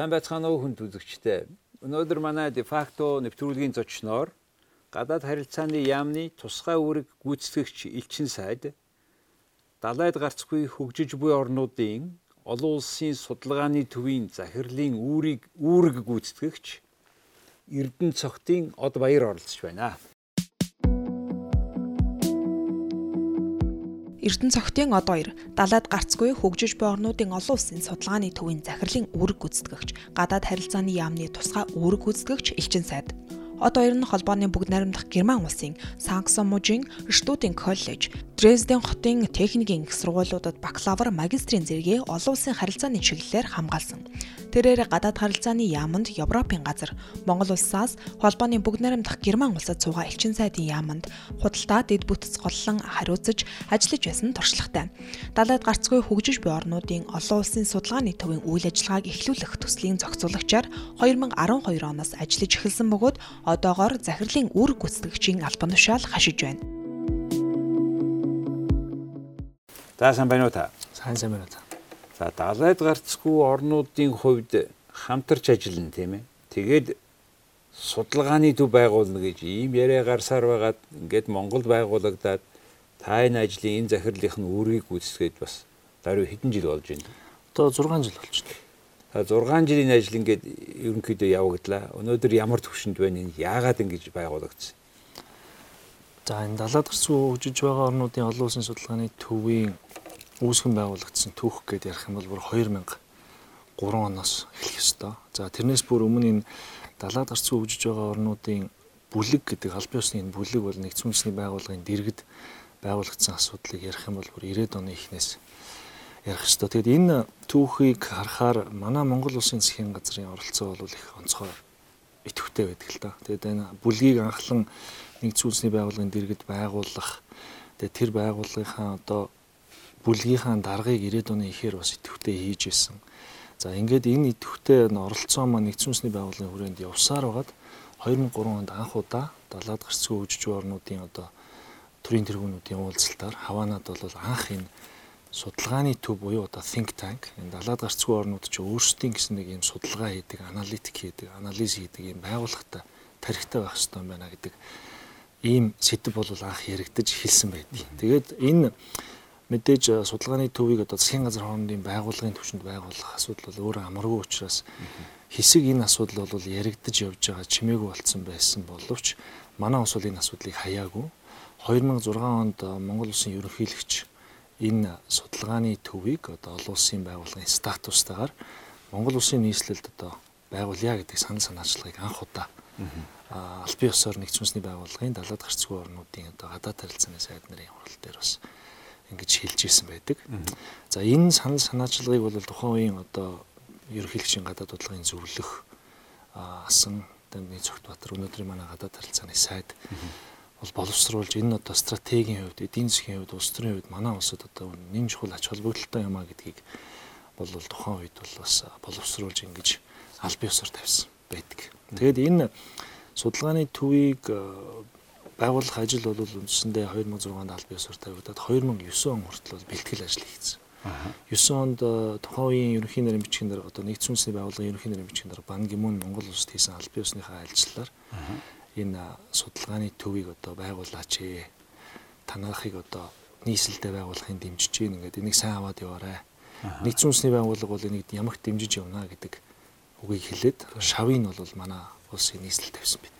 Сайн байцгаана уу хүнд үзэгчтэй. Өнөөдөр манай дефакто нэвтрүүлгийн зочноор гадаад харилцааны яамны тусгай үүрэг гүйцэтгэгч Элчин сайд далайд гарцгүй хөгжиж буй орнуудын олон улсын судалгааны төвийн захирлын үүрэг үүрэг гүйцэтгэгч Эрдэнэ цогтын Од Баяр оролцож байна. Эрдэнэ цогтын од хоёр далайд гарцгүй хөгжиж буй орнуудын олон улсын судалгааны төвийн захирлын үүрэг гүйцэтгэгч гадаад харилцааны яамны тусгай үүрэг гүйцэтгэгч Элчин сайд Од хоёр нь холбооны бүгд найрамдах Герман улсын Санкт-Мужийн Штутын коллеж, Дрезден хотын техникийн их сургуулиудад бакалавр, магистрийн зэрэгээ олон улсын харилцааны чиглэлээр хамгаалсан. Тэрээр гадаад харилцааны яамд Европын газар, Монгол улсаас холбооны бүгд найрамдах Герман улсад суугаа элчин сайдын яамд худалдаа дэд бүтц голлон хариуцаж ажиллаж байсан туршлагатай. Далайд гарцгүй хөгжиж буй орнуудын олон улсын судалгааны төвийн үйл ажиллагааг эхлүүлэх төслийн зохицуулагчаар 2012 оноос ажиллаж эхэлсэн бөгөөд одоогоор захирлын үр гүйцэтгэгчийн албан тушаал хашиж байна. За сайн байна уу та? Сайн сайн байна та. За далайд гарцгүй орнуудын хувьд хамтарч ажиллана тийм ээ. Тэгээд судалгааны төв байгуулна гэж ийм яриа гарсаар байгаад ингээд Монголд байгуулагдаад та энэ ажлын энэ захирлынх нь үүргийг гүйцэтгээд бас даруй хэдэн жил болж байна. Одоо 6 жил болж байна. 6 жилийн ажил ингээд ерөнхийдөө явагдлаа. Өнөөдөр ямар төвшөнд байна? Яагаад ингэж байгуулагдсан? За энэ далаад гарсан хөгжиж байгаа орнуудын олон улсын судалгааны төвийн үүсгэн байгуулагдсан түүх гэдээ ярих юм бол бүр 2003 оноос эхлэх ёстой. За тэрнээс бүр өмнө энэ далаад гарсан хөгжиж байгаа орнуудын бүлэг гэдэг албан ёсны энэ бүлэг бол нэгдсэн үндэсний байгууллагын дэргэд байгуулагдсан асуудлыг ярих юм бол бүр 90-ад оны эхнээс ярих ёстой. Тэгэд энэ түүхийг харахаар манай Монгол улсын засгийн газрын оролцоо бол их онцгой идэвхтэй байдаг л та. Тэгэд энэ бүлгийг анхлан нэгдсэн үндэсний байгууллагын дэргэд байгуулах тэгээд тэр байгууллагынхаа одоо бүлгийнхаа даргаыг 90-ад оны ихээр бас идэвхтэй хийж исэн. За ингээд энэ идэвхтэй оролцоо маань нэгдсэн үндэсний байгууллагын хүрээнд явсаар байгаад 2003 онд анх удаа далаад гарцгүй хөгжиж орнуудын одоо төрийн тэргүүнүүдийн уулзалтаар Хаванад бол анх энэ судалгааны төв буюу одоо think tank энэ далаад гарцгүй орнууд ч өөрсдийн гэсэн нэг юм судалгаа хийдэг, аналитик хийдэг, анализ хийдэг юм байгууллагатай тарихтай байх хэрэгтэй байна гэдэг ийм сэдв бол анх яригдаж эхэлсэн байдгийг. Тэгээд энэ мэдээж судалгааны төвийг одоо засгийн газар хоорондын байгууллагын түвшинд байгуулах асуудал бол өөрөө амаргүй учраас хэсэг энэ асуудал бол яригдаж явж байгаа чимээгүй болцсон байсан боловч манай ус бол энэ асуудлыг хаяагүй 2006 онд Монгол улсын ерөнхийлөгч энэ судалгааны төвийг одоо олон улсын байгууллагын статустайгаар Монгол улсын нийслэлд одоо байгуулъя гэдэг санал санаачлагыг анх удаа албан ёсоор нэгдсэн үндэсний байгууллагын далаад гарцгүй орнуудын одоо гадаад харилцааны сайд нарын хурал дээр бас ингэж хэлж ирсэн байдаг. За энэ санал санаачлагыг бол тухайн үеийн одоо ерөнхийлөгчийн гадаад бодлогын зөвлөх асан Дамны Цогтбаатар өнөөдрийн манай гадаад харилцааны сайд бол боловсруулж энэ одоо стратегийн хувьд, эдийн засгийн хувьд, улс төрийн хувьд манай улсад одоо нэм чухал ач холбогдолтой юм а гэдгийг бол тухайн үед бол бас боловсруулж ингэж аль биесээр тавьсан байдаг. Тэгээд энэ судалгааны төвийг байгуулах ажил бол үндсэндээ 2006 онд аль биесээр тавигдаад 2009 он хүртэл бэлтгэл ажил хийгдсэн. 9 онд тухайн үеийн ерөнхий нарийн бичгийн дарга одоо нэгдсэн үндэсний байгууллагын ерөнхий нарийн бичгийн дарга Бан Гимун Монгол улсад хийсэн аль биесныхаа ажиллалаар энэ судалгааны төвийг одоо байгуулаач ээ. Танахыг одоо нийслэлдээ байгуулахын дэмжиж гин ингээд энийг сайн аваад яваарай. Нэгдсэн үндэсний байгууллага бол энийг ямагт дэмжиж явна гэдэг үгийг хэлээд шавыг нь бол манай улсын нийслэл тавьсан байт.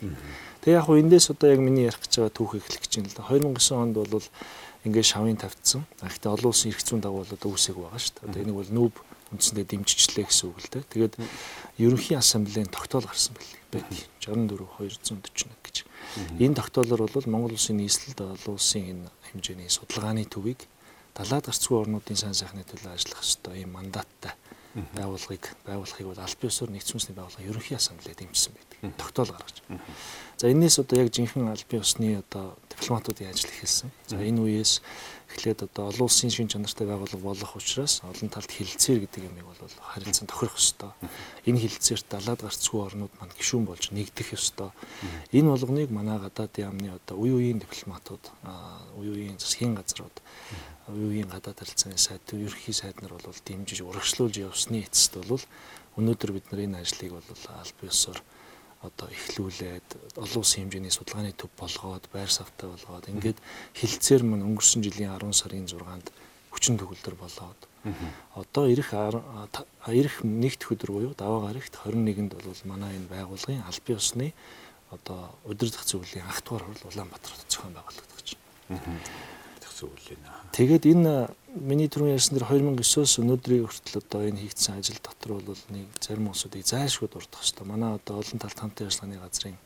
Тэгээ яг хуу эндээс одоо яг миний ярих гэж байгаа түүх эхлэх гэж байна л да. 2009 онд бол ингээд шавыг тавьдсан. Гэхдээ олон улсын эрх зүйн дагуу бол одоо үүсэг байгаа шүү дээ. Одоо энийг бол нүүб үндсэндээ дэмжижлээ гэсэн үг л дээ. Тэгээд ерөнхий ассамблеийн тогтоол гарсан байлээ байдаг. 64 241 гэж. Энэ тогтоолоор бол Монгол улсын нийслэлд олон улсын энэ хэмжээний судалгааны төвийг далаад гарцгүй орнуудын сайн сайхны төлөө ажиллах ёстой ийм мандаттай байгууллагыг байгуулахыг бол аль биесээр нэгдсэн үндэсний байгууллага ерөнхий ассамблея дэмжсэн байдаг. Тогтоол гаргаж. За энэс одоо яг жинхэнэ аль бие усны одоо дипломатуудын ажил эхэлсэн. За энэ үеэс эхлээд одоо олон улсын шин чанартай байгууллага болох учраас олон талд хилцээр гэдэг юмыг бол харилцан тохирох ёстой. Энэ хилцээрт далаад гарцгүй орнууд маань гишүүн болж нэгдэх ёстой. Энэ болгоныг манай гадаадын яамны одоо үе үеийн дипломатууд, үе үеийн засгийн газрууд, үе үеийн гадаад харилцааны сайд, ерөнхий сайд нар бол дэмжиж урагшлуулж явсны эцэст бол өнөөдөр бид нар энэ ажлыг бол аль биесээр одоо эхлүүлээд олон улсын хэмжээний судалгааны төв болгоод байр савтай болгоод ингээд хилцээр мань өнгөрсөн жилийн 10 сарын 6-нд хүчин төгөлдөр болоод одоо ирэх ирэх нэгд өдөр буюу даваа гарагт 21-нд бол манай энэ байгууллагын аль бие усны одоо удирдах зөвлөлийн анх дугаар хурал Улаанбаатарт зохион байгуулагдаж байна зөвлөл нэ. Тэгээд энэ миний түрүүн ярьсан дэр 2009-оос өнөөдрийн хүртэл одоо энэ хийгдсэн ажил дотор бол нэг зарим улсуудыг зайлшгүй дурдах хэрэгтэй. Манай одоо олон талт хамтын ажиллагааны газрын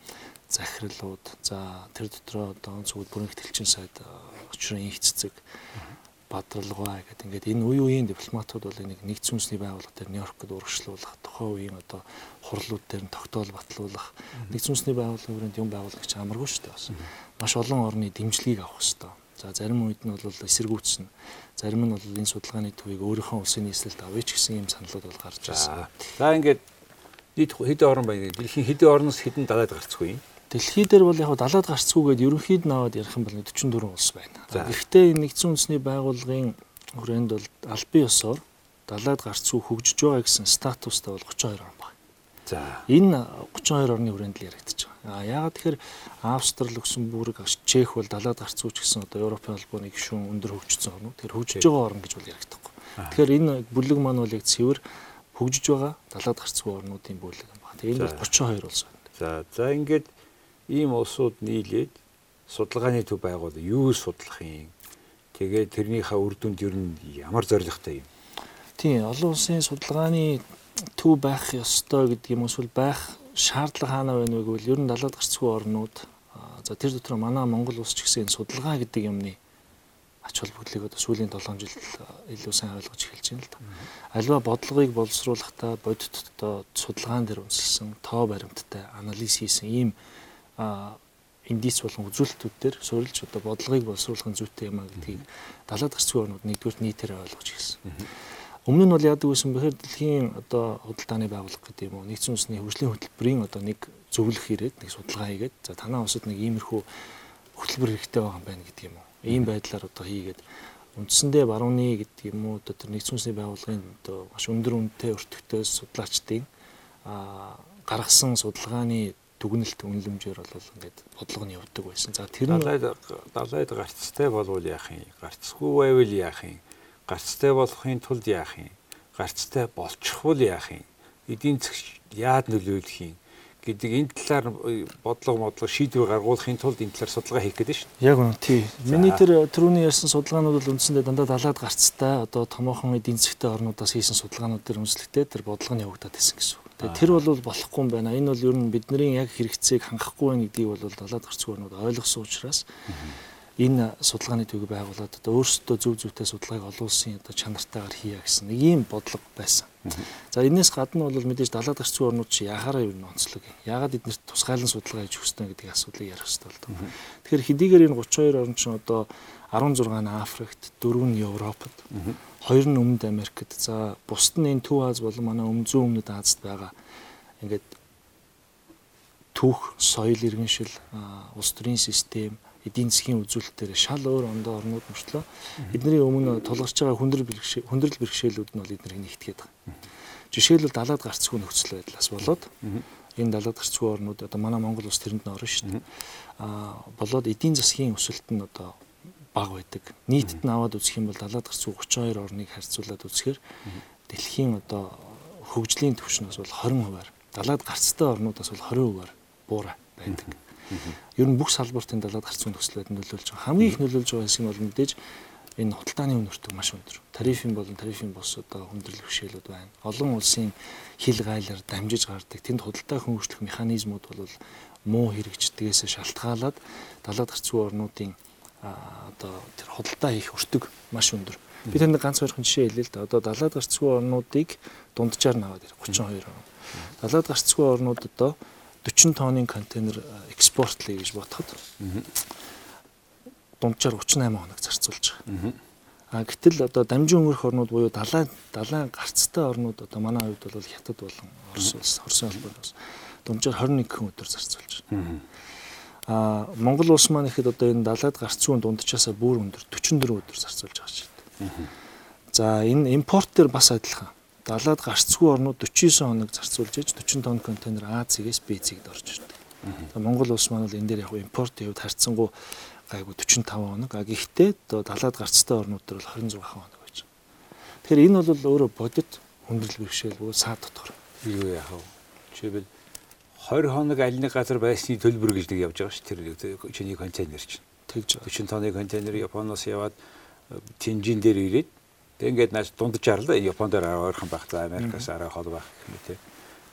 захирлууд за тэр дотроо одоо зөвхөн бүрэн хэтгэлчин сайд очрын их цэцэг бадралгаа гэдэг ингээд энэ үе үеийн дипломатууд бол энийг нэгдсэн үндэсний байгууллага дээр Нью-Йоркод урагшлуулах, тухайн үеийн одоо хурлууд дээр нь тогтоол батлуулах, нэгдсэн үндэсний байгууллагын хүрээнд юм байгуулагч амаргүй шүү дээ бас. Маш олон орны дэмжлэгийг авах хэрэгтэй. За зарим үед нь бол эсэргүүцсэн. Зарим нь бол энэ судалгааны төвийг өөрийнхөө улсын нийслэлд авъя ч гэсэн ийм саналууд бол гарч ирсэн. За ингээд нийт хэдэн орн байна? Дэлхийн хэдэн орноос хэдэн далайд гарцгүй юм? Дэлхий дээр бол яг далайд гарцгүйгээд ерөнхийд наваад ярих юм бол 44 улс байна. Гэхдээ нэгдсэн үндэсний байгууллагын хүрээнд бол албан ёсоор далайд гарцгүй хөгжиж байгаа гэсэн статустай бол 32 орн. За энэ 32 орны хүрээнд л яригдчих. А яагаад тэгэхээр Австрал, Люксембург, Чех бол далаад гарцгүй ч гэсэн одоо Европын холбооны гишүүн өндөр хөгжсөн орнууд. Тэгэхээр хөгжиж байгаа орн гэж бол яригдахгүй. Тэгэхээр энэ бүлэг маань бол яг цэвэр хөгжиж байгаа далаад гарцгүй орнуудын бүлэг юм байна. Тэгээ энэ бол 32 улс байна. За за ингээд ийм улсууд нийлээд судалгааны төв байгуул юу судлах юм. Тэгээд тэрнийхээ үр дүнд ер нь ямар зорилготой юм. Тийм олон улсын судалгааны төв байх ёстой гэдэг юм эсвэл байх шаардлага хаана байна вэ гэвэл ер нь далаад гарцгүй орнууд за тэр дотор манай Монгол улс ч гэсэн судалгаа гэдэг юмны ач холбогдлыг одоо сүүлийн 7 жил илүү сайн ойлгож эхэлж байна л да. Альва бодлогыг боловсруулахдаа бодит одоо судалгаан дээр үндэслэн тоо баримттай анализ хийсэн ийм индис болон үзүүлэлтүүд дээр суурилж одоо бодлогыг боловсруулахын зүйтэй юм а гэдгийг далаад гарцгүй орнууд нэгдүгээр нийтээр ойлгож эхэлсэн. Өмнө нь бол яадаг байсан бэхээр дэлхийн одоо худалдааны байгууллага гэдэг юм уу нэгдсэн үндэсний хөгжлийн хөтөлбөрийн одоо нэг зөвлөх ирээд нэг судалгаа хийгээд за танаа улсад нэг иймэрхүү хөтөлбөр хэрэгтэй байгаа юм байна гэдэг юм уу. Ийм байдлаар одоо хийгээд үндсэндээ барууны гэдэг юм уу одоо тэр нэгдсэн үндэсний байгууллагын одоо маш өндөр үнэтэй өртөгтэй судлаачдын а гаргасан судалгааны дүгнэлт үнэлэмжээр бол ингээд бодлого нь явдаг байсан. За тэр нь далайд гарцтай болвол яах юм? Гарцгүй байвал яах юм? Гарцтай болохын тулд яах юм? Гарцтай болчихвол яах юм? Эдийн засгт яад нөлөөлөх юм? гэдэг энэ талаар бодлого модлого шийдвэр гаргуулахын тулд энэ талаар судалгаа хийх гэдэг шүү дээ. Яг үнэ тий. Миний тэр түрүүний ярьсан судалгаанууд бол үндсэндээ дандаа далаад гарцтай одоо томоохон эдийн засгтэй орнуудаас хийсэн судалгаанууд дээр үнслэхдээ тэр бодлого нь явагдаад байсан гэсэн үг. Тэгээ тэр бол болохгүй юм байна. Энэ бол ер нь бидний яг хэрэгцээг хангахгүй байна гэдгийг бол далаад гарцгүй орнууд ойлгосон учраас энэ судалгааны төвийг байгуулад одоо өөрсдөө зөв зөвтэй судалгааг олон улсын одоо чанартайгаар хийя гэсэн нэг ийм бодлого байсан. За энэс гадна бол мэдээж далаад гарцгүй орнууд чи яхаараа юу н онцлог юм. Яагаад эднэрт тусгайлан судалгаа хийж өгснө гэдгийг асуудлыг ярих хэрэгтэй бол. Тэгэхээр хэдийгээр энэ 32 орн чинь одоо 16 нь Африкт, 4 нь Европод, 2 нь Өмнөд Америкт, за бусд нь энэ Төв Аз болон манай Өмнө зүүн Өмнөд Азад байгаа ингээд түүх, соёл иргэншил, улс төрийн систем эдийн засгийн үзүүлэлтээр шал өөр ондоо орнууд мөртлөө бидний өмнө тулгарч байгаа хүндрэл бэрхшээл хүндрэл бэрхшээлүүд нь бол эднийг нэгтгэхэд байгаа. Жишээлбэл далаад гарцгүй нөхцөл байдлаас болоод энэ далаад гарцгүй орнууд одоо манай Монгол улс тэрэнд нөрөн шүү дээ. Аа болоод эдийн засгийн өсөлт нь одоо бага байдаг. Нийтэд нь аваад үзэх юм бол далаад гарцгүй 32 орныг харьцуулаад үзэхээр дэлхийн одоо хөгжлийн түвшнээс бол 20%-аар далаад гарцтай орнуудаас бол 20%-аар буурай байдаг. Ер нь бүх салбарт энэ далаад гарцсан төслөд нөлөөлж байгаа. Хамгийн их нөлөөлж байгаа хэсэг нь бол мэдээж энэ худалдааны үнэртэг маш өндөр. Тарифын болон тарифын бос одоо хүндрэл бэрхшээлүүд байна. Олон улсын хил гайлаар дамжиж гардаг тэнд худалдаа хөнгөлөх механизмууд бол муу хэрэгждгээс шалтгаалаад далаад гарцгүй орнуудын одоо тэр худалдаа хийх өртөг маш өндөр. Би танд ганц хоёрхан жишээ хэлээ л да. Одоо далаад гарцгүй орнуудыг дунджаар наваад 32 орн. Далаад гарцгүй орнууд одоо 40 тонны контейнер экспортлъя гэж бодоход дунджаар 38 хоног зарцуулж байгаа. А гэтэл одоо дамжин өнгөрөх орнууд буюу далайн далайн гарцтай орнууд одоо манай хувьд бол Хятад болон Орос улс, Оросын холбоос дунджаар 21 хүн өдөр зарцуулж байна. А Монгол улс маань ихэд одоо энэ далайд гарцгүй дундчаасаа бүр өндөр 44 өдөр зарцуулж байгаа шүү дээ. За энэ импорт дээр бас адилхан. Далайд гарцгүй орнууд 49 хоног зарцуулж иж 40 тонн контейнер А цэгээс Б цэгд орж ирдэг. Монгол улс маань бол энэ дээр яг импортын хувьд харьцангуй гайгүй 45 хоног. А гэхдээ далаад гарцтай орнууд төр бол 26 хоног байж байгаа. Тэгэхээр энэ бол өөрөө бодит хүндрэл бэрхшээлгүй саад дотор. Юу яах вэ? Жишээлбэл 20 хоног аль нэг газар байсны төлбөр гэж нэг явж байгаа шүү. Тэр чиний контейнер чинь. Тэгж 40 тонны контейнер Японоос яваад Тинжин дээр ирээд тэг ингээд нааш дунджаар л Японд ойрхон байх за Америкаас арай хол байх гэх мэт.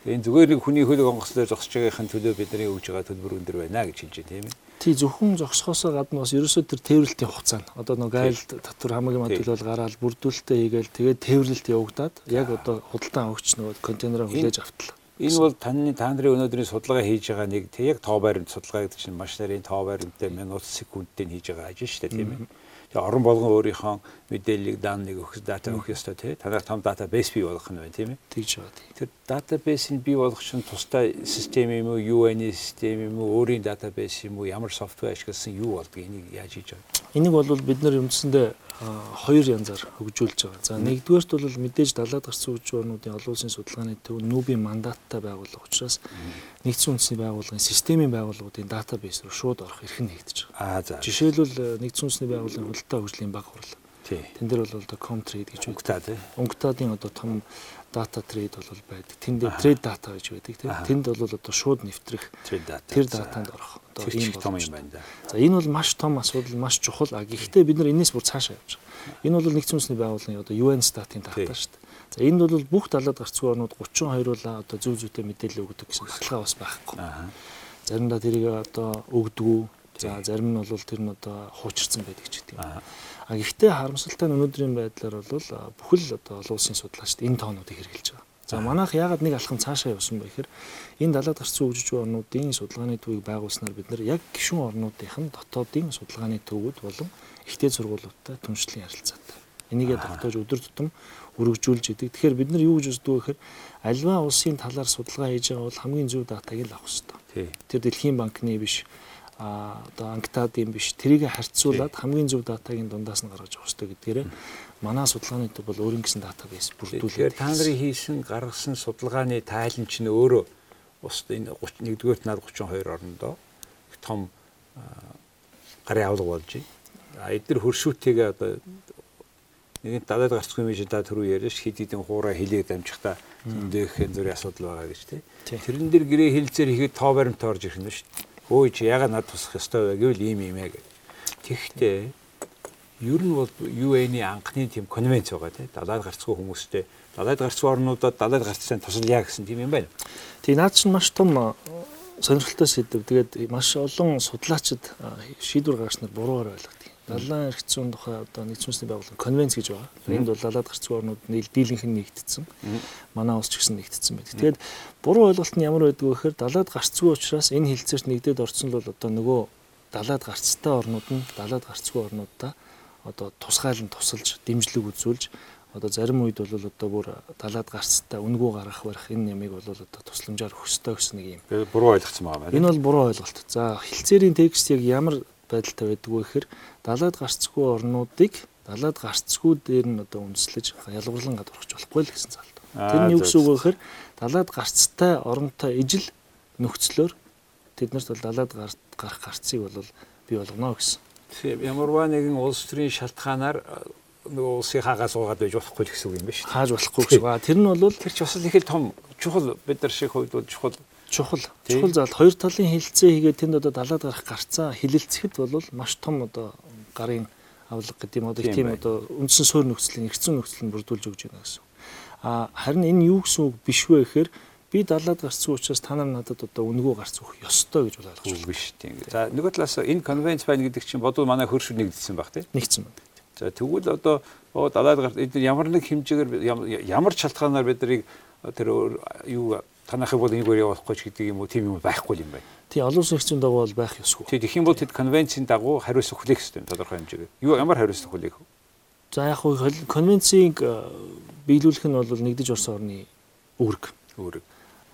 Энэ зүгээр нэг хүний хөлөг онгоц дээр зогсож байгаахийн төлөө бидний өгж байгаа төлбөр өндөр байна гэж хэлж байна тийм ээ. Тий зөвхөн зогсохоос гадна бас ерөөсөө тэр тээвэрлэлтийн хугацаа нь одоо нэг гайл татвар хамгийн мод төлөөл гараад бүрдүүлэлтээ хийгээл тэгээд тээвэрлэлт явагдаад яг одоо худалдан авагч нөгөө контейнераа хүлээж автлаа. Энэ бол таны та нарын өнөөдрийн судалгаа хийж байгаа нэг яг тоо байранд судалгаа гэдэг чинь маш нарийн тоо байранттай минут секундтэй хийж байгаа ажил шүү дээ тийм ээ. Тэгээ орон болгон өөрийнхөө мэдээллийг данныг өгөх дата өгөх ёстой тий. Танаар том датабейс бий болгох нь байна тийм ээ. Тэгж байгаа тий. Тэр датабейсийг бий болгох чинь тусдаа систем юм уу, UN систем юм уу, өөрийн датабейс юм уу, ямар софтвер ашигласан юу болдгийг энийг яаж хийж байгаа. Энийг бол бид нар үндсэндээ хоёр янзаар хөгжүүлж байгаа. За нэгдүгээрт бол мэдээж далаад гарсан үжигчнүүдийн олон улсын судалгааны төв нүүбийн мандаттай байгууллага учраас нэгдсэн үндэсний байгууллагын системийн байгууллагуудын датабейс руу шууд орох эрх нь нэгдэж байгаа. Аа за. Жишээлбэл нэгдсэн үндэсний байгууллагын худалдаа хөгжлийн баг хурал. Тэн дээр бол одоо Comtrade гэж үгтаа тий. Унгтаадын одоо том дата трейд бол байдаг. Тэнд трейд дата гэж байдаг тийм. Тэнд бол одоо шууд нэвтрэх тэр датанд орох одоо ийм том юм байна да. За энэ бол маш том асуудал, маш чухал. А гэхдээ бид нар энэс бүр цаашаа явж байгаа. Энэ бол нэгдсэн үндэсний байгууллагын одоо UN статын дата шүү дээ. За энд бол бүх далаад гарцгүй орнууд 32 бол одоо зөв зөвтэй мэдээлэл өгдөг гэсэн баталгаа бас байхгүй. Заримдаа тэрийг одоо өгдөггүй. За зарим нь бол тэр нь одоо хуучирсан байдаг ч гэдэг юм. А гэхдээ харамсалтай нь өнөөдрийн байдлаар бол бүхэл одоо олон улсын судлаачид энэ тоонуудыг хэрэгжилж байгаа. За манайх яагаад нэг алхам цаашаа явсан бэ гэхээр энэ далаад гарсан үжиж буй орнуудын судалгааны төвийг байгуулснаар бид нар яг гишүүн орнуудын дотоодын судалгааны төвүүд болон ихтэй сургуулиудтай түншлэн ярилцаатай. Энийгээ тогтоож өдөр тутам өргөжүүлж идэг. Тэгэхээр бид нар юу гэж үздэг вэ гэхээр альва улсын талаар судалгаа хийж байгаа бол хамгийн зөв датаг л авах хэрэгтэй. Тэр дэлхийн банкны биш а одоо анктадын биш. Тэрийг харьцуулаад хамгийн зөв датагийн дундаас нь гаргаж авах хэрэгтэй гэдгээрээ манай судалгааны төв бол өөрийн гэсэн датабейс бүрдүүлээд та нарын хийсэн гаргасан судалгааны тайлан чинь өөрөө ус энэ 31-р нар 32 орнондоо том гарын авлага болж байна. А эдгээр хөршүүттэйгээ одоо нэг дадаад гарцгүй юм шиг та түрүү яриаш хэд хэдэн хуурай хилээд амжихта зөндөх зөрийн асуудал байгаа гэж тий. Тэрэн дээр гэрээ хилцээр ихэд тоо баримт орж ирэх нь шүү дээ өө чи ягаад над тусах ёстой вэ гэвэл ийм юм яг. Тэгэхдээ ер нь бол UN-ийн анхны тийм конвенц байгаа тийм далайд гарцгүй хүмүүстэй далайд гарцгүй орнуудад далайд гарцсан тусалъя гэсэн тийм юм байна. Тэгээ наад чинь маш том сонирхолтой сэдв. Тэгээд маш олон судлаачид шийдвэр гаргаснаар буруугаар ойлгодог. Далайн эрх зүйн тухай одоо нэгдсэн үндэсний байгууллагын конвенц гэж байгаа. Энд бол далаад гарцгүй орнууд дийлэнх нь нэгдсэн. Манай улс ч гэсэн нэгдсэн байдаг. Тэгээд буруу ойлголт нь ямар байдаг вэ гэхээр далаад гарцгүй учраас энэ хилцээрт нэгдээд орсон л бол одоо нөгөө далаад гарцтай орнууд нь далаад гарцгүй орнуудаа одоо тусгайлан тусалж дэмжлэг үзүүлж одоо зарим үед бол одоо бүр далаад гарцтай үнгүү гаргах барих энэ нэмийг бол одоо тусламжаар өгсдөө гэсэн нэг юм. Буруу ойлгоцсон байгаа байна. Энэ бол буруу ойлголт. За хилцээрийн текст яг ямар байдалтай байдаг вэ гэхээр далаад гарцгүй орнуудыг далаад гарцгүй дээр нь одоо үндэслэж ялгарлан гадуурхаж болохгүй л гэсэн залт. Тэр нь юу гэсэн үг вэ гэхээр далаад гарцтай оронтой ижил нөхцлөөр тэднэрт бол далаад гарах гарцыг бол бий болгоно гэсэн. Тийм ямарваа нэгэн улс төрийн шалтгаанаар нөгөө улсын хаагаас уугаад байж болохгүй гэсэн үг юм байна шүү. Хааж болохгүй гэсэн. Тэр нь бол тэр ч бас их л том чухал бид нар шиг хувьд бол чухал чухал чухал зал хоёр талын хилцээ хийгээд тэнд одоо далаад гарах гарцаа хилэлцэхэд бол маш том одоо гарын авлага гэдэг юм одоо тийм одоо үндсэн суурь нөхцөлийн эргэцэн нөхцөл нь бүрдүүлж өгч байна гэсэн. А харин энэ юу гэсэн үг биш вэ гэхээр би далаад гарцсан учраас та нар надад одоо үнгөө гарц өгөх ёстой гэж ойлгож байна. Биш тийм. За нөгөө талаас энэ конвенц байна гэдэг чинь бодвол манай хөршүүд нэгдсэн баг тийм. Нэгдсэн байна. За тэгвэл одоо далаад гарт ямар нэг хэмжээгээр ямар шалтгаанаар бид нарыг тэр юу танахыг бол энэгээр явуулахгүй ч гэдэг юм уу тийм юм байхгүй юм байна. тий олон улсын хэрэгцээний дагуу бол байх ёсгүй. Тэг их юм бол тэд конвенцийн дагуу хариуцлага хүлээх юм тодорхой хэмжээгээр. Юу ямар хариуцлага хүлээх вэ? За яг хуу конвенцийг э, биелүүлэх нь бол нэгдэж орсон орны үүрэг. Үүрэг.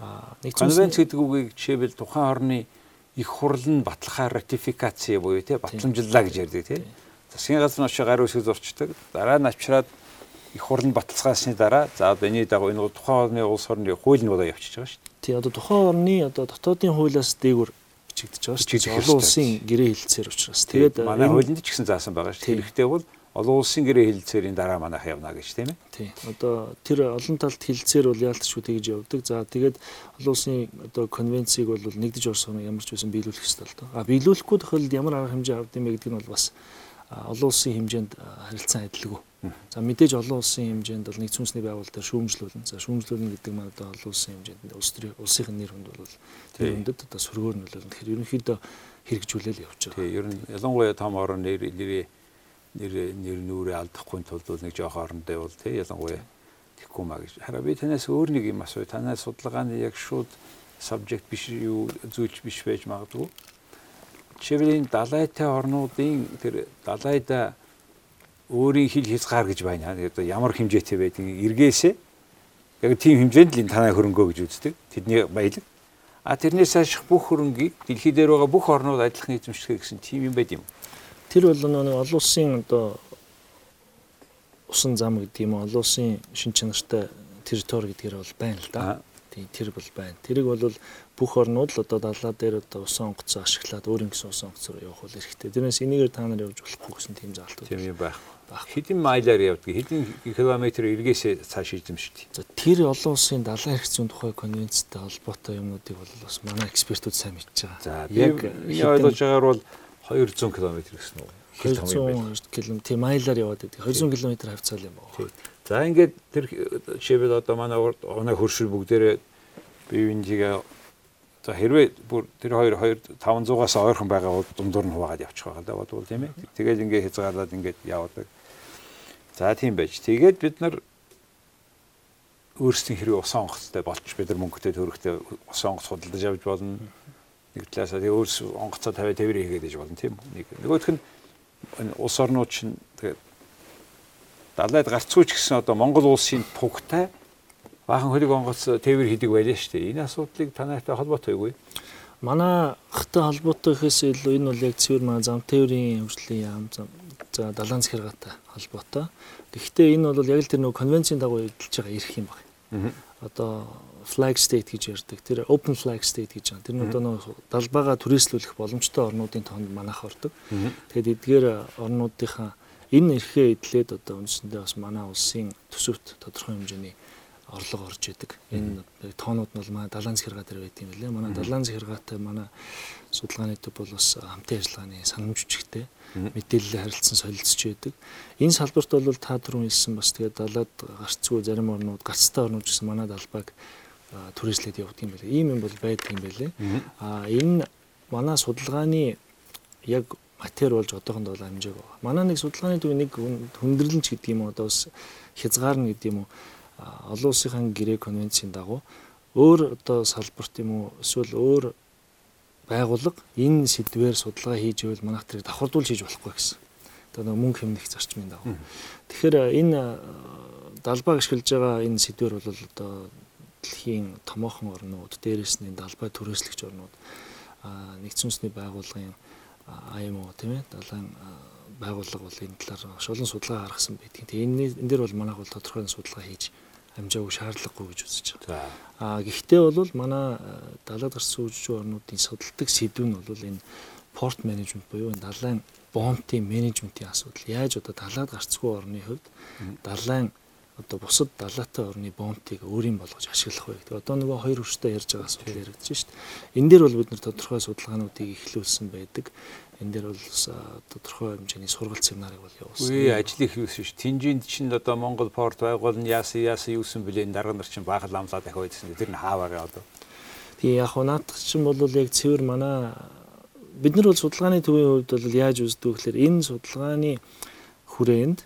Аа Конвенц гэдэг үгийг жишээлбэл тухайн орны их хурл нь батлахаар ратификаци буюу тий батламжллаа гэж ярьдаг тий. Засгийн газар нь очиж гар үсэг зурчдаг. Дараа нь авчираад их хурл нь баталцгаасны дараа за одоо энэний дагуу энэ тухайн орны улс орны хууль нь болоо явчихж байгаа шүү дээ. Тий одоо тухайн орны одоо дотоодын хуулиас дээгүр бичигдэж байгаа шүү дээ. Олон улсын гэрээ хэлцээр учраас. Тэгээд манай хуулинд ч гэсэн заасан байгаа шүү дээ. Хэрэгтэй бол олон улсын гэрээ хэлэлцээрийн дараа манайх явна гэж тийм ээ. Тий. Одоо тэр олон талт хэлэлцээр бол яалтчгүй тэгж явдаг. За тэгээд олон улсын одоо конвенцийг бол нэгдэж орсон ямар ч байсан биелүүлэх ёстой л доо. А биелүүлэхгүй тохиолдолд ямар арга хэмжээ авд юм бэ гэдэг нь бол бас олон улсын хэмжээнд харилцан адилгүй. За мэдээж олон улсын хэмжээнд бол нэгдсэн үндэсний байгууллага дээр шүүмжлүүлнэ. За шүүмжлүүлнэ гэдэг маань одоо олон улсын хэмжээнд улс төрийн улсын нэр хүнд бол тэр хүндэд одоо сөргөөр нөлөөлнө. Тэгэхээр ерөнхийдөө хэрэгжүүлэл явж байгаа. Тий, ер нь ялангуяа том орон нэр нэр нэр нүрээ алдахгүй тулд бол нэг жоох орондоо бол тий ялангуяа тэхгүй маа гэж. Хараа би танаас өөр нэг юм асууя. Танаас судалгааны яг шууд subject биш юу зүйлч биш байж магадгүй. Жишээлбэл далайтай орнуудын тэр далайда өөрийн хил хязгаар гэж байна. Одоо ямар хэмжээтэй байдгийг эргээсээ яг тийм хэмжээнд л энэ танай хөрөнгөө гэж үздэг. Тэдний баялаг. А тэрнээс хойш бүх хөрөнгийг дэлхий дээр байгаа бүх орнууд адилхан эзэмшдэг гэсэн тийм юм байд юм. Тэр бол нэг олон улсын одоо усан зам гэдэг юм олон улсын шин чанартай территори гэдгээр бол байна л да. Тийм тэр бол байна. Тэрийг бол бүх орнууд л одоо далаа дээр одоо усан онгоцоо ашиглаад өөрийн гэсэн усан онгоцоор явах бол эрхтэй. Тэрнээс энийгээр та нар явж болохгүй гэсэн тийм заалтууд. Тийм юм байх. Хэдэн майлаар явдаг, хэдэн километр эргээсээ цааш эзэмшдэг. За тэр олон улсын далайн эрх зүйн тухай конвенцтэй холбоотой юмнуудыг бол бас манай экспертүүд сайн мэдж байгаа. За яг ойлгож байгаагаар бол 200 км гэсэн үү? 200 км тийм майлаар яваад байдаг. 200 км хавцаал юм байна. За ингээд тэр жишээлбэл одоо манай оноо хөршил бүгдээрээ бие биенийгээ за хэрвээ бүр тэр хоёр 2 500-аас ойрхон байгаа бол дундуур нь хуваагаад явчих байгаа л да бодвол тийм ээ. Тэгээд ингээд хязгаарлаад ингээд явдаг. За тийм байж. Тэгээд бид нар өөрсдийн хэрэг усан онгоцтой болч бид нар мөнгөтэй төрөхтэй усан онгоц худалдаж авч болно нэг талаасаа тэгээ өөрс онгоцоо 50 50 хийгээд иж болно тийм. Нэг нөгөөх нь улс орнууд чинь тэгээ далайд гарцгүй ч гэсэн одоо Монгол улсын тугтай баахан хөлөг онгоц тээвэр хийдэг байлаа шүү дээ. Энэ асуудлыг танайтай холбоотой юу? Манайхтай холбоотой гэхээс илүү энэ бол яг цэвэр маань зам тээврийн хөгжлийн яам зам за далайн захиргаатай холбоотой. Гэхдээ энэ бол яг л тэр нөгөө конвенцийн дагуу эдэлж байгаа эрх юм байна. Одоо flag state гэж ярьдаг. Тэр open flag state гэж байна. Тэр нь одоо нэг далбаага түрээслүүлэх боломжтой орнуудын тоонд манайх ордог. Тэгэхээр эдгээр орнуудынхаа энэ эрхээ эдлээд одоо үндсэндээ бас манай улсын төсөвт тодорхой хэмжээний орлого орж идэг. Энэ тоонууд нь бол манай далайн захиргаа дээр байт юм лээ. Манай далайн захиргаатай манай судалгааны төв бол бас хамтын ажиллагааны санамж хүчтэй мэдээлэл харилцан солилцож байдаг. Энэ салбарт бол та түрүүн хэлсэн бас тэгээд далаад гарцгүй зарим орнууд, гарцтай орнууд гэсэн манай далбааг түрээслээд явдаг юм байлээ. Ийм юм бол байдаг юм байлээ. А энэ манай судалгааны яг матери болж одоохондоо бол амжааг байгаа. Манай нэг судалгааны төв нэг хүндрэлэнч гэдэг юм одоо бас хязгаарна гэдэг юм уу олон улсынхаа гэрээ конвенцийн дагуу өөр одоо салбарт юм уу эсвэл өөр байгууллага энэ сэдвээр судалгаа хийж ивэл манайх тэрийг давхардуулж хийж болохгүй гэсэн. Одоо нэг мөнгө хэмнэх зарчмын дагуу. Тэгэхээр энэ далбааг ашиглаж байгаа энэ сэдвэр бол одоо дэлхийн томоохон орнууд, дээрээс нь далбай түрээслэгч орнууд, нэгдсэн үндэсний байгууллагын IMO тийм ээ далайн байгууллага бол энэ талаар маш олон судалгаа гаргасан байдаг. Тэгээ энэ энэ дээр бол манайх бол тодорхой судалгаа хийж амжаагүй шаардлагагүй гэж үзэж байгаа. Аа гэхдээ бол манай далаад гарсан үжиж орнуудын судалдаг сэдв нь бол энэ порт менежмент буюу энэ далайн бомтын менежментийн асуудал. Яаж одоо далаад гарцгүй орны хувьд далайн одоо бусад далаатай орны бомтыг өөрийн болгож ашиглах вэ гэдэг. Одоо нөгөө хоёр хүчтэй ярьж байгаа асуудал яригдж шít. Энэ дээр бол бид нар тодорхой судалгаануудыг эхлүүлсэн байдаг. Энэ дээр бол тодорхой хэмжээний сургалт семинарыг бол явуулсан. Үгүй ажил их юусэн ш. Тинжинд чинь одоо Монгол порт байгуул нь яасан яасан юусэн блэ дарга нар чинь баахал амлаа дахиад байсан. Тэр нь хаа байгаа одоо. Тэгээ яг наадах чинь бол яг цэвэр манай бид нар бол судалгааны төвийн хувьд бол яаж үздэг гэхээр энэ судалгааны хүрээнд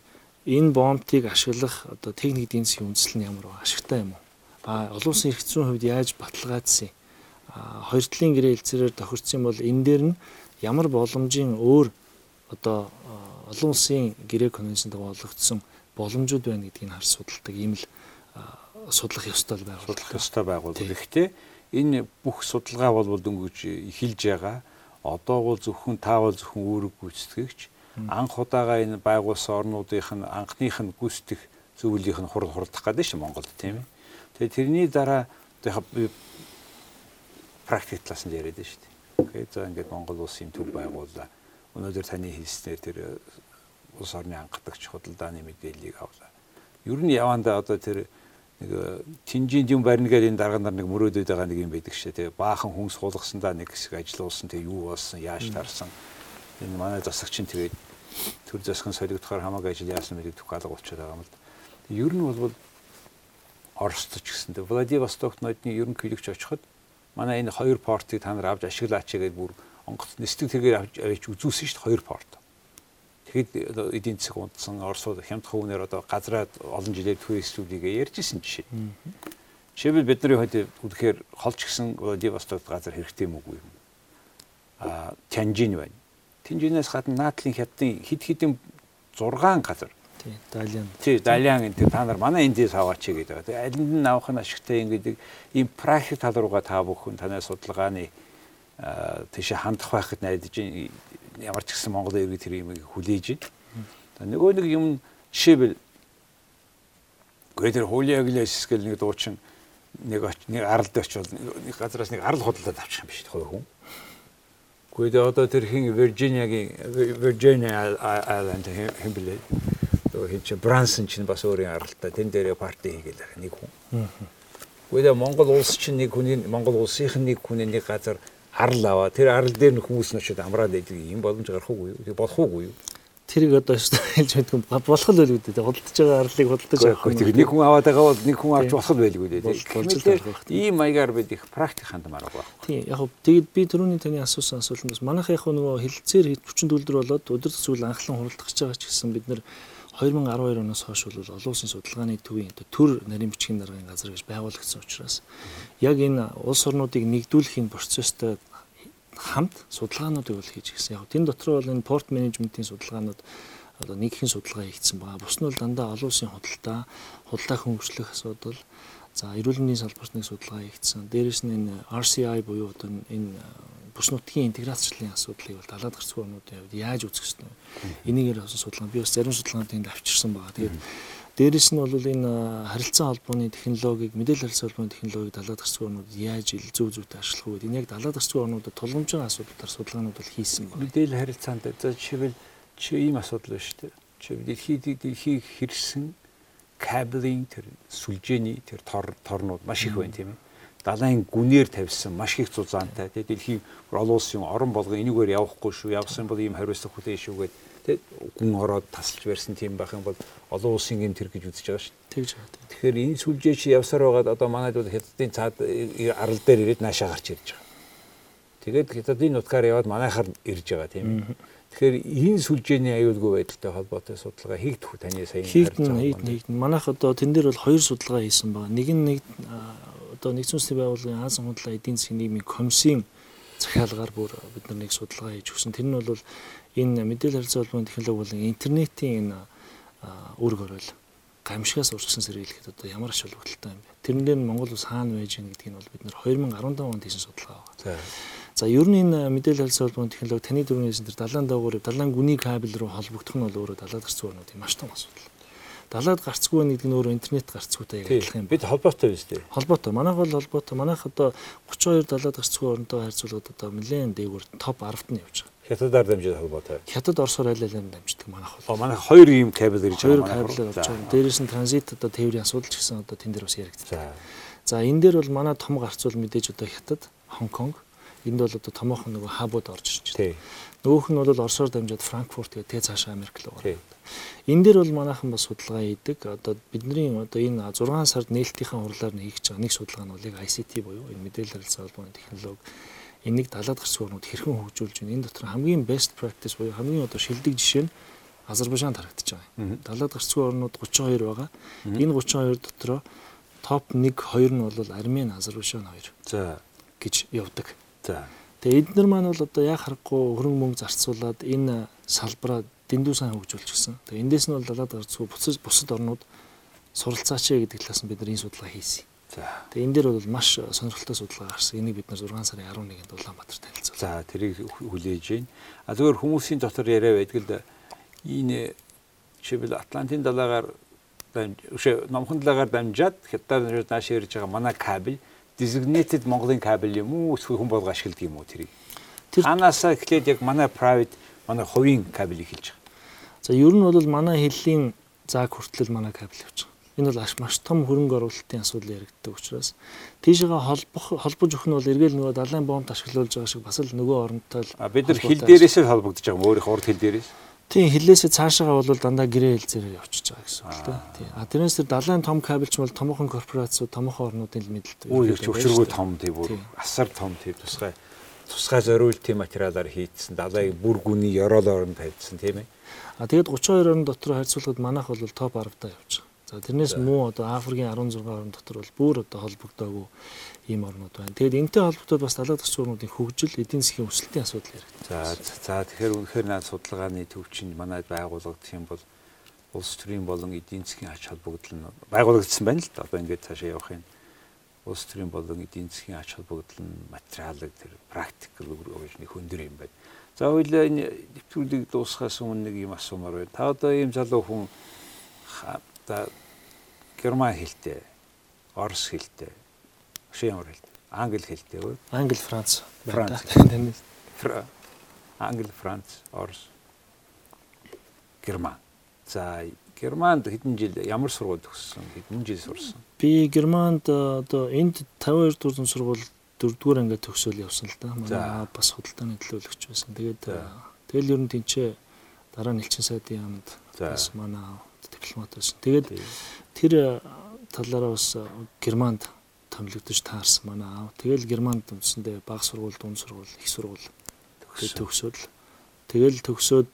энэ бомтыг ашиглах одоо техник эдийн засгийн үндэслэл нь ямар вэ? Ашигтай юм уу? А олон улсын эрх зүйн хувьд яаж баталгаажсан? А хоёр талын гэрээ хэлцээрээр тохирсон бол энэ дээр нь ямар боломжийн өөр одоо олон улсын гэрээ конвенцэнд олгогдсон боломжууд байна гэдгийг харж судалдаг ийм л судлах ёстой байгууллага. Судлах ёстой байгууллага. Гэхдээ энэ бүх судалгаа бол дөнгөж эхэлж байгаа. Одоо бол зөвхөн таавал зөвхөн үүрэг гүйцэтгэгч анх удаага энэ байгуулсан орнуудынх нь анхных нь гүйцэтгэх зөвлөлийнх нь хурал хурдах гэдэг шүү Монголд тийм ээ. Тэгээ тэрний дараа практик талаас нь яриад байна шүү дээ. Окей. За ингээд Монгол улсын төв байгууллаа. Өнөөдөр таны хэлснээр тэр улс орны анхдагч худалдааны мэдээллийг авлаа. Ер нь явандаа одоо тэр нэг тинжийн юм барина гэдэг энэ дарга нар нэг мөрөөдөд байгаа нэг юм байдаг шээ. Тэгээ баахан хүн суулгасандаа нэг хэсэг ажиллуулсан. Тэгээ юу болсон, яаж тарсан. Энэ манай засагч нь тэгээд төр засгийн солигдохоор хамаагүй ажил яасан мэдэг түүх алга болчиход байгаа юм л. Ер нь бол Оросд ч гэсэн тэ Владивостокт нодны ерөнхийлөгч очиход манай энэ хоёр портыг та нар авч ашиглаач гэдэг бүр онгоц нэстэг тэргээр авч үзүүлсэн шүү дээ хоёр порт. Тэгэхэд эдийн засаг унтсан Оросууд хямдхан хүнээр одоо газраа олон жилээр туристүүдийг ярьжсэн жишээ. Жишээлбэл бидний хувьд үнэхээр холч гисэн Владивостокт газар хэрэгтэй мөгүй юм. А Тянжин байна. Тянжинээс гадна наадлын хятадын хид хідэн 6 газар. Тий, Далиан. Тий, Далиан энэ та нар манай эндээс аваач гэдэг. Тэгээ аль нь авах нь ашигтай ингэдэг ийм практик тал руугаа та бүхэн танай судалгааны тийш хандах байхад найдаж ямар ч гэсэн Монгол иргэд тэр юм хүлээж байна. Нөгөө нэг юм жишээлбэл гэрээр хуулийн аглас гэл нэг дуучин нэг нэг аралд очивол нэг газраас нэг арал худалдаад авчих юм биш хоёр хүн. Гэхдээ одоо тэр хин Виржиниагийн Виржиниа Айленд хэм блэ. Хин чи Брансон чинь бас өөрийн аралтай тэн дээрээ парти хийгээл нэг хүн. Гэхдээ Монгол улс чинь нэг хүний Монгол улсынх нь нэг хүний нэг газар арал аваа. Тэр арал дээр нь хүмүүс нь очиод амраад байдаг юм боломж гарах уугүй юу? Болох уугүй юу? Тэрийг одоо хэлж мэдгүй болох л байлгүй дээ. Худалдаж байгаа арлыг худалдаж авах. Тэг нэг хүн аваад байгаа бол нэг хүн авч болох л байлгүй дээ. Болж ийм маягаар бид их практик хандмаар байгаа. Тийм яг тэгэд би түрүүний таны асуусан асуултанд бас манайх яг нөгөө хилцээр 40 төлдөр болоод өдөр зүйл анхлан хуралдах гэж байгаа ч гэсэн бид нэр 2012 оноос хойш бол олон улсын судалгааны төвийн төр нарийн бичгийн даргын газар гэж байгуулагдсан учраас яг энэ улс орнуудыг нэгдүүлэхийн процесстой хамт судалгаануудыг бол хийж гисэн. Яг тэн дотор бол энэ порт менежментийн судалгаанууд одоо нэгхэн судалгаа хийгдсэн байгаа. Бус нь бол дандаа олон улсын худалдаа, худалдаа хөнгөлөх асуудал, за эрүүл мэндийн салбарт нэг судалгаа хийгдсэн. Дээрээс нь энэ RCI буюу одоо энэ бус нутгийн интеграцчлалын асуудлыг бол далаад гарцгүй орнуудын хувьд яаж үзэх ёстой вэ? Энийгээр бас судалгаа би бас зарим судалгаанд тэнд авчирсан байгаа. Тэгээд Дээрэс нь бол энэ харилцан холбооны технологиг, мэдээлэл харилцан холбооны технологиг далаад гарцгүй орнууд яаж ил зүү зүйтэй ашиглах вэ? Энэ яг далаад гарцгүй орнуудад тулгамжийн асуудлаар судалгаанууд бол хийсэн байна. Мэдээлэл харилцаанд за жишээлбэл чи ийм асуудал байна шүү дээ. Чи дэлхийд дэлхийг хэрсэн кабелын тэр сүлжээний тэр тор торнууд маш их байна тийм ээ. Далайн гүнээр тавьсан маш их зузаантай. Тэгээ дэлхийн олон улсын орон болгон энийгээр явахгүй шүү. Явсан бол ийм хариуцлага хүлээн шүү гэдэг тэг гүн ороод тасалж барьсан тийм байх юм бол олон улсын юм тэр гэж үзэж байгаа шүү. Тэгж байгаа. Тэгэхээр энэ сүлжээ чи явсаар байгаад одоо манайд бол хятадын цаад арал дээр ирээд наашаа гарч ирж байгаа. Тэгээд хятадын нутгаар яваад манайхаар ирж байгаа тийм ээ. Тэгэхээр энэ сүлжээний аюулгүй байдалтай холбоотой судалгаа хийгдэх үү таны сая хийгдэн хийгдэн. Манайх одоо тэн дээр бол хоёр судалгаа хийсэн байгаа. Нэг нь нэг одоо нэгдсэн улсын байгууллагын Азийн худалдаа эдийн засгийн нийгмийн комиссийн захиалгаар бүр бид нар нэг судалгаа хийж өгсөн. Тэр нь бол энэ мэдээлэл харилцаа холбооны технологи болон интернетийн энэ үүрэг оройл гамшигаас урьдчилан сэргийлэхэд одоо ямар ач холбогдолтой юм бэ? Тэрэн дээр нь Монгол ус хаана байж гэнэ гэдгийг нь бол бид нэр 2015 онд хийсэн судалгаа байна. За ер нь энэ мэдээлэл харилцаа холбооны технологи таны дөрвөөс энэ далайн даавар далайн гүний кабель руу холбогдох нь бол өөрөө далаад гарцгүй орнуудын маш том асуудал. Далаад гарцгүй нэг нь өөрөө интернет гарцгүйтэй яг адилхан юм. Бид холбоотой биз дээ. Холбоотой. Манайх бол холбоотой. Манайх одоо 32 далаад гарцгүй орнтой харьцуулаад одоо нэлээд дээгүүр топ 10-т нь явж байгаа. Хятадаар дамжиж холбоотой. Хятад Оросоор аль аль нь дамждаг манайх бол. Манайх хоёр ийм кабель ирж байгаа. Хоёр кабель болж байгаа. Дээрээс нь транзит одоо тээврийн асуудал ч гэсэн одоо тэн дээр бас яригддаг. За энэ дээр бол манай том гарцуул мэдээж одоо Хятад, Хонконг энд бол одоо томоохон нөгөө хабууд орж ирж байна. Нөгөөх нь бол Оросоор дамжаад Франкфурт гэдэг тэ цаашаа Америк руу орно. Энэ дээр бол манайхан бас судалгаа хийдэг. Одоо бидний одоо энэ 6 сард нээлтийн хурлаар нь хийж байгаа нэг судалгаа нь бол яг ICT буюу энэ мэдээлэл харилцаа холбооны технологи энийг далаад гарсан орнууд хэрхэн хөгжүүлж байна. Энэ дотор хамгийн best practice буюу хамгийн одоо шилдэг жишээ нь Азербайджаанд харагдаж байгаа. Далаад гарцгүй орнууд 32 байгаа. Энэ 32 дотроо топ 1 2 нь бол Армен, Азербайджан хоёр За. гэж явдаг. За. Тэгээ эдгээр маань бол одоо яг харахгүй хөрөнгө мөнгө зарцуулаад энэ салбараа дэндүү сайн хөгжүүлж гисэн. Тэгээ эндээс нь бол далаад гарцгүй бусад бусад орнууд суралцаач гэдэг талаас нь бид нар энэ судалгаа хийсэн. За. Тэгээ энэ дээр бол маш сонирхолтой судалгаа гарсан. Энийг бид нар 6 сарын 11-нд Улаанбаатар танилцуулсан. За тэрийг хүлээж байна. А зөвхөн хүмүүсийн дотор яриа байдаг л энэ жишээл Атлантын далайгаар өшөө номхон далайгаар дамжаад хятад нааш ирж байгаа манай кабель designated Монголын кабель юм уу эсвэл хүн болго ашигладаг юм уу тэрийг. Тэр ханаасаа эхлээд яг манай private манай хувийн кабелийг хэлж байгаа. За ер нь бол манай хэллийн зааг хүртэл манай кабель явж байгаа. Энэ бол маш том хөрөнгө оруулалтын асуудал яригддаг учраас тийшээгээ холбох холбож өгөх нь бол эргээл нөгөө далайн бомб ашиглуулж байгаа шиг бас л нөгөө оронтой л бид нар хил дээрээс л холбогдож байгаа юм өөрийнх урд хил дээрээс. Тийм хилээсээ цаашаагаа бол дандаа гэрээ хэлцээрээр явчихж байгаа гэсэн үг тийм. А тэрнээс тэр далайн том кабелч бол томоохон корпорацууд, томоохон орнуудын л мэдлэлтэй. Үгүй өчргөө том тийм бүр асар том тийм тусгай тусгай зориултын материалаар хийцсэн далайн бүр гүний ёроол орон тавьдсан тийм ээ. А тэгэд 32 орн дотор харьцуулахад манайх бол топ 10 таа явж байгаа. За тэрнээс муу одоо Африкийн 16 орн дотор бол бүр одоо холбогдоогүй ийм орнууд байна. Тэгээд энэтэй холбогдоод бас далаад гарч орнуудын хөгжил, эдийн засгийн өсөлтийн асуудал За яригдсан. за тэгэхээр үнэхээр наад судалгааны төвчин манайд байгуулагдах юм бол улс төрийн болон эдийн засгийн ач холбогдол нь байгуулагдсан байна л да. Одоо ингээд цаашаа явах юм. Улс төрийн болон эдийн засгийн ач холбогдол нь материалыг тэр практикл өгж нэг хөндөр юм байна. За хоёлаа энэ нэвтрүүлгийг дуусгахаас өмнө нэг юм асуумаар байна. Та одоо ийм залуу хүн одоо герман хэлтэй, орос хэлтэй, шин ямар хэлтэй, англи хэлтэй үү? Англи, Франц. Франц. Англи, Франц, орос, герман. За Германд хэдэн жил ямар сургууль төгссөн? Хэдэн жил сурсан? Би Германд одоо энд 52 дуусар сургууль дөрөвдүгээр ангид төгсөөл явсан л да. Манай бас худалдааны төлөөлөгч байсан. Тэгээд тэгэл ер нь тэнцээ дараа нь элчин сайдын яамд бас манай дипломат байсан. Тэгээд тэр талаараа бас Германд томилогдож таарсан манай аав. Тэгэл Германд үндсэндээ бага сургууль, дунд сургууль, их сургууль төгсөөл. Тэгэл төгсөөд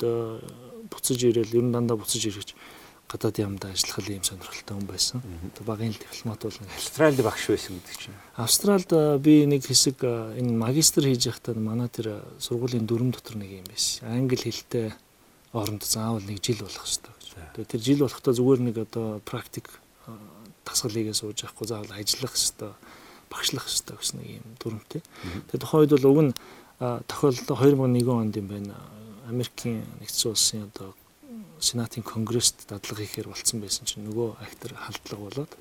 буцаж ирээл ер нь дандаа буцаж ирэхч гадаад яамдаа ажиллах юм сонирхолтой хүн байсан. Багын дипломат бол нэг Австралид багш байсан гэдэг чинь. Австралид би нэг хэсэг энэ магистр хийж байхдаа манай тэр сургуулийн дүрм дотор нэг юм байсан. Англи хэлтэй оронд заавал нэг жил болох хэрэгтэй гэж. Тэгээ тэр жил болохдоо зүгээр нэг одоо практик дасгалыгээ сууж авахгүй заавал ажиллах хэрэгтэй, багшлах хэрэгтэй гэсэн нэг юм дүрмтэй. Тэгээ тухайн үед бол уг нь тохиолдол 2001 онд юм байна. Америкийн нэгдсэн улсын одоо сенатын конгресст дадлага хийхээр болцсон байсан чинь нөгөө актер халдлага болоод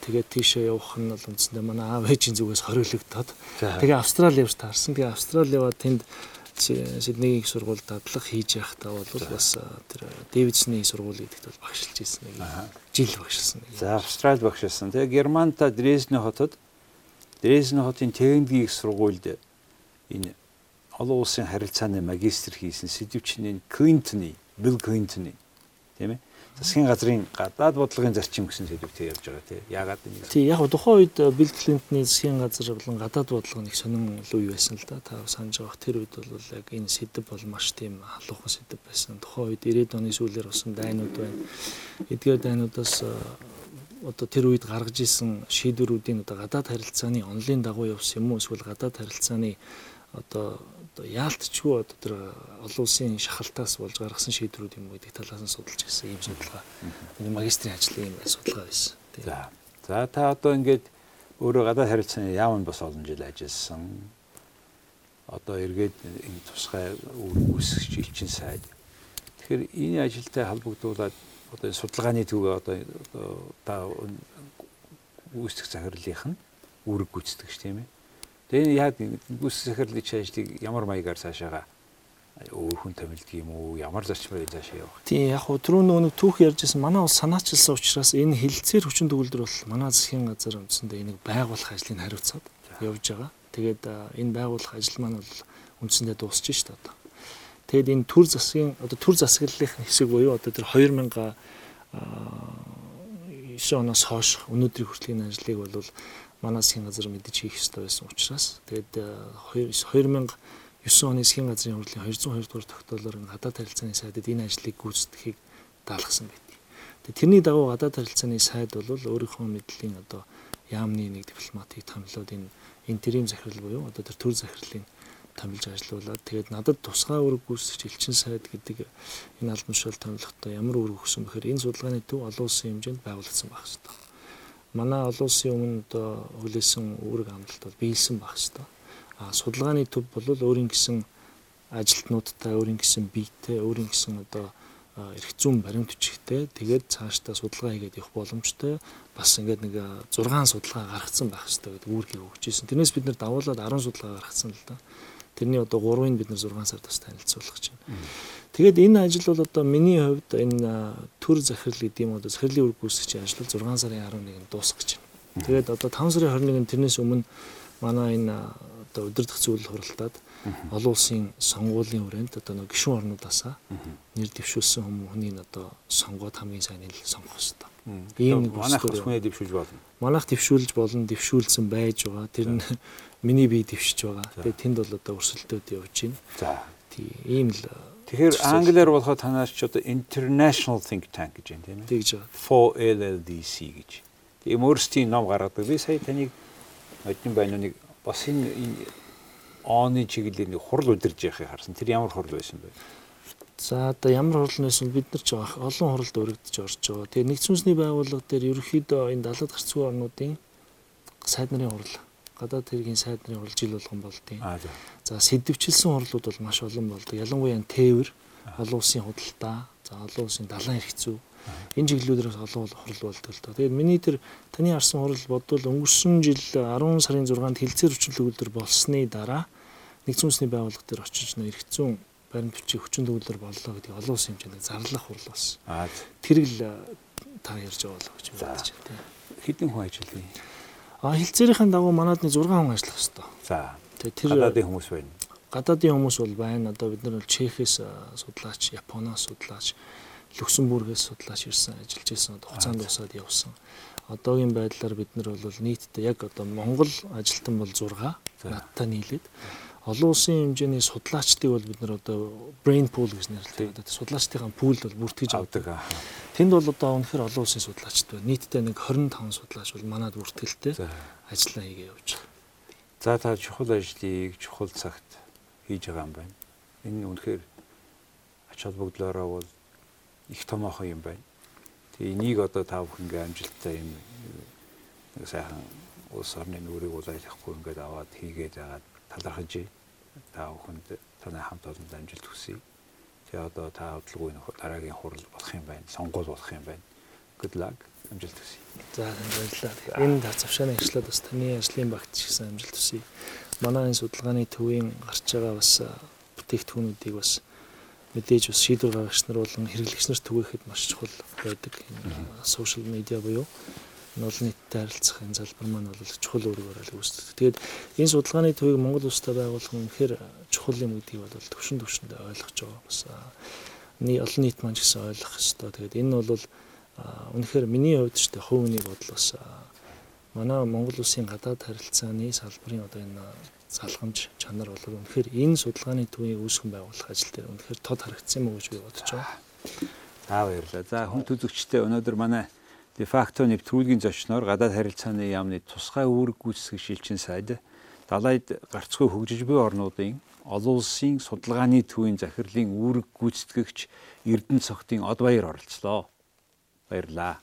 тэгээд тийшээ явах нь бол үндсэндээ манай аав ээжийн зүгээс хориглогдоод тэгээ Австрали явж таарсан. Тэгээ Австрали яваад тэнд Сиднейгийн сургуульд дадлага хийж байхдаа бол бас тэр Дэвидсний сургууль гэдэгт бол багшилж ирсэн нэг жил багшилсан. За Австрали багшилсан. Тэгээ Германта Дрезден хотод Дрезден хотын техникийн сургуульд энэ олон улсын харилцааны магистр хийсэн сэдвчнийн Клинтоны Билл Клинтоны тийм ээ засгийн газрын гадаад бодлогын зарчим гэсэн сэдвтэй явж байгаа тийм яагаад нэг тийм яг тухайн үед Билл Клинтоны засгийн газар болон гадаад бодлого нэг сонин үе байсан л да. Та санаж байгаа. Тэр үед бол яг энэ сэдв бол маш тийм халуухан сэдв байсан. Тухайн үед 90-ад оны сүүлээр болсон дайнууд байна. Эдгээр дайнуудаас одоо тэр үед гаргаж исэн шийдвэрүүдийн одоо гадаад харилцааны онлын дагуу явсан юм уу? Эсвэл гадаад харилцааны одоо одоо яалтчгүй одоо тэр олон улсын шахалтаас болж гаргасан шийдвэрүүд юм уу гэдэг талаас нь судалж ирсэн ийм судалгаа. Энэ магистрийн ажлын юм судалгаа байсан. За. За та одоо ингээд өөрөө гадаад харилцааны яамд бас олон жил ажилласан. Одоо эргээд энэ тусгай үүсгэж элчин сайд. Тэгэхээр энэ ажилтай холбогдуулаад одоо судалгааны төвөө одоо та үүсгэх захирлынх нь үүрэг гүйцэтгэж тийм ээ Тэгээ яг бүс захирлын ажлыг ямар маягаар цаашаага өөр хүн томилдог юм уу? Ямар зарчмаар цаашаа явах? Тийм яг хөө түрүү нөгөө түүх ярьжсэн манай улс санаачилсан учраас энэ хилцээр хүчин төгөлдөр бол манай засгийн газар үндсэндээ энийг байгуулах ажлыг хариуцаад явж байгаа. Тэгээд энэ байгуулах ажил маань бол үндсэндээ дуусч шít одоо. Тэгэд энэ төр засгийн одоо төр засаглалын хэсэг буюу одоо тэр 2000 9 оноос хойш өнөөдрийн хүртлийн ажлыг бол манай засгийн газар мэдэж хийх ёстой байсан учраас тэгээд 2009 э, оны засгийн газрын хурлын 202 дугаар тогтоолоор гадаад харилцааны сайдад энэ ажлыг гүйцэтгэхийг даалгасан байдаг. Тэгээ тэрний дагуу гадаад харилцааны сайд бол өөрийнхөө мэдлийн одоо яамны нэг дипломатик томилоод энэ интерим захирал буюу одоо тэр төр захирлын томилж ажилуулад тэгээд надад тусгай үүрэг гүйцэтгэж элчин сайд гэдэг энэ албан тушаал томилохдоо ямар үүрэг өгсөн бэхээр энэ судалгааны төв олон улсын хэмжээнд байгуулагдсан байх хэрэгтэй. Манай олон улсын өмнө одоо хүлээсэн үүрэг амлалт бол биелсэн байх хэрэгтэй. А судалгааны төв бол өөрийн гэсэн ажилтнуудтай, өөрийн гэсэн биетэй, өөрийн гэсэн одоо эрх зүйн баримт бичгтэй тэгээд цаашдаа судалгаа хийгээд явах боломжтой бас ингээд нэг 6 судалгаа гаргацсан байх хэрэгтэй гэдэг үүргийг өгч ирсэн. Тэрнээс бид нэр давуулаад 10 судалгаа гаргацсан л да. Тэрний одоо 3-ыг бид нэр 6 сард бас танилцуулах гэж байна. Тэгээд энэ ажил бол одоо миний хувьд энэ төр захирал гэдэг юм одоо захирлын үр гүйцэтгэгчийн ажил 6 сарын 11-нд дуусах гэж байна. Тэгээд одоо 5 сарын 21-нд тэрнээс өмнө манай энэ одоо удирдах зөвлөл хуралдаад олон улсын сонгуулийн хүрээнд одоо нэг гишүүн орнуудаасаа нэр дэвшүүлсэн хүмүүний одоо сонгоод хамгийн сайныг сонгох хэрэгтэй. Ийм нэг манайх хүнээ дэвшүүлж болно. Манайх дэвшүүлж болон дэвшүүлсэн байж байгаа. Тэр нь миний бие дэвшиж байгаа. Тэгээд тэнд бол одоо өрсөлдөөд явж байна. За. Тий, ийм л Тэгэхээр англиар болоход танаас ч одоо international think tank гэж юм тийм ээ. Тэгж байгаа. 4LLDC гэж. Тийм өөрсдийн ном гаргадаг. Би сая таныг одны байнууныг бас энэ оны чиглэлийн хурал удирж яхахыг харсан. Тэр ямар хурал байсан бэ? За одоо ямар хурал нэсэн бид нар ч олон хуралд өргөдөж орж байгаа. Тэгээ нэгдсэн үндэсний байгууллага дээр ерөөхдөө энэ далаад гарцгүй орнуудын сайд нарын хурал гадаад хэргийн сайд нарын хурал жил болгон болдیں۔ За сэдвчилсэн хурлууд бол маш олон болдог. Ялангуяа тээвэр, олон улсын худалдаа, за олон улсын далайн зүй энэ чиглэлүүдээс олон хурал болдог л доо. Тэгээд миний тэр таны харсан хурал бодвол өнгөрсөн жил 10 сарын 6-нд хилцээр хүчин төгөлдөр болсны дараа нэгдсэн үндэсний байгууллага дээр очиж эрх зүйн баримт бичиг хүчин төгөлдөр боллоо гэдэг олон улсын хэмжээнд зарлах хурал болсон. Тэр л та ярьж байгаа л гэж бодож байна. Хэдэн хүн ажиллая? А хилцээрийн дагуу манад нэг 6 хүн ажиллах хэрэгтэй. За. Тэгээ тэр гадаадын хүмүүс байна. Гадаадын хүмүүс бол байна. Одоо бид нар бол Чехээс судлаач, Японоос судлаач, Люксембургээс судлаач ирсэн, ажиллаж ирсэн. Хугацаанд усаад явсан. Одоогийн байдлаар бид нар бол нийтдээ яг одоо Монгол ажилтан бол 6 надтай нийлээд олон улсын хэмжээний судлаачдыг бол бид нар одоо brain pool гэж нэрлэдэг. Одоо судлаачдын пул бол бүртгэж авдаг. Тэнд бол одоо үнэхээр олон улсын судлаачд байна. Нийтдээ нэг 25 судлаач бол манад бүртгэлтэй ажиллаа хийгээ явж байгаа. За та чухал ажлыг чухал цагт хийж байгаа юм байна. Энэ үнэхээр ач холбогдлоороо бол их томоохон юм байна. Тэгээ энийг одоо та бүхэн амжилттай юм сайхан улс орны нүрийг улайлахгүй ингээд аваад хийгээд байгаа талархаж та бүхэнд танай хамт олонд амжилт хүсье. Тэгээ одоо та хөдөлгөөний дараагийн хурал болох юм байна. Сонгуул болох юм байна. Good luck. Амжилт хүсье. За баярлалаа. Энэ завшааны ажлаад бас таны ажлын багт шигсэн амжилт хүсье. Манай энэ судалгааны төвийн гарч байгаа бас бүтээгдэхүүнүүдийг бас мэдээж бас шийдвэр гаргагч нар болон хэрэглэгч нарт түгээхэд маш чухал байдаг. Сошиал медиа буюу энэ олон нийтэд харилцах энэ залбар маань бол чухал үүрэг барайл үүсдэг. Тэгээд энэ судалгааны төвийг Монгол улстай байгуулах нь үнэхээр чухал юм гэдгийг бол төвшин төвшөндөө ойлгож байгаа. Бас олон нийт маань ч гэсэн ойлгох ёстой. Тэгээд энэ бол үнэхээр миний хувьд ч тэ хувийн бодол бас манай Монгол улсын гадаад харилцааны салбарын одоо энэ залхамж чанар бол үнэхээр энэ судалгааны төвийг үүсгэн байгуулах ажил дээр үнэхээр тод харагдсан юм уу гэж би бодож байгаа. За баярлалаа. За хүн төзөгчтэй өнөөдөр манай де факто нэвтрүүлгийн зочноор гадаад харилцааны яамны тусгай үүрэг гүйцэтгэх шилжин сайд далайд гарцгүй хөгжиж буй орнуудын олон улсын судалгааны төвийн захирлын үүрэг гүйцэтгэгч Эрдэнэ цогтын Од Баяр оролцлоо. Баярлалаа.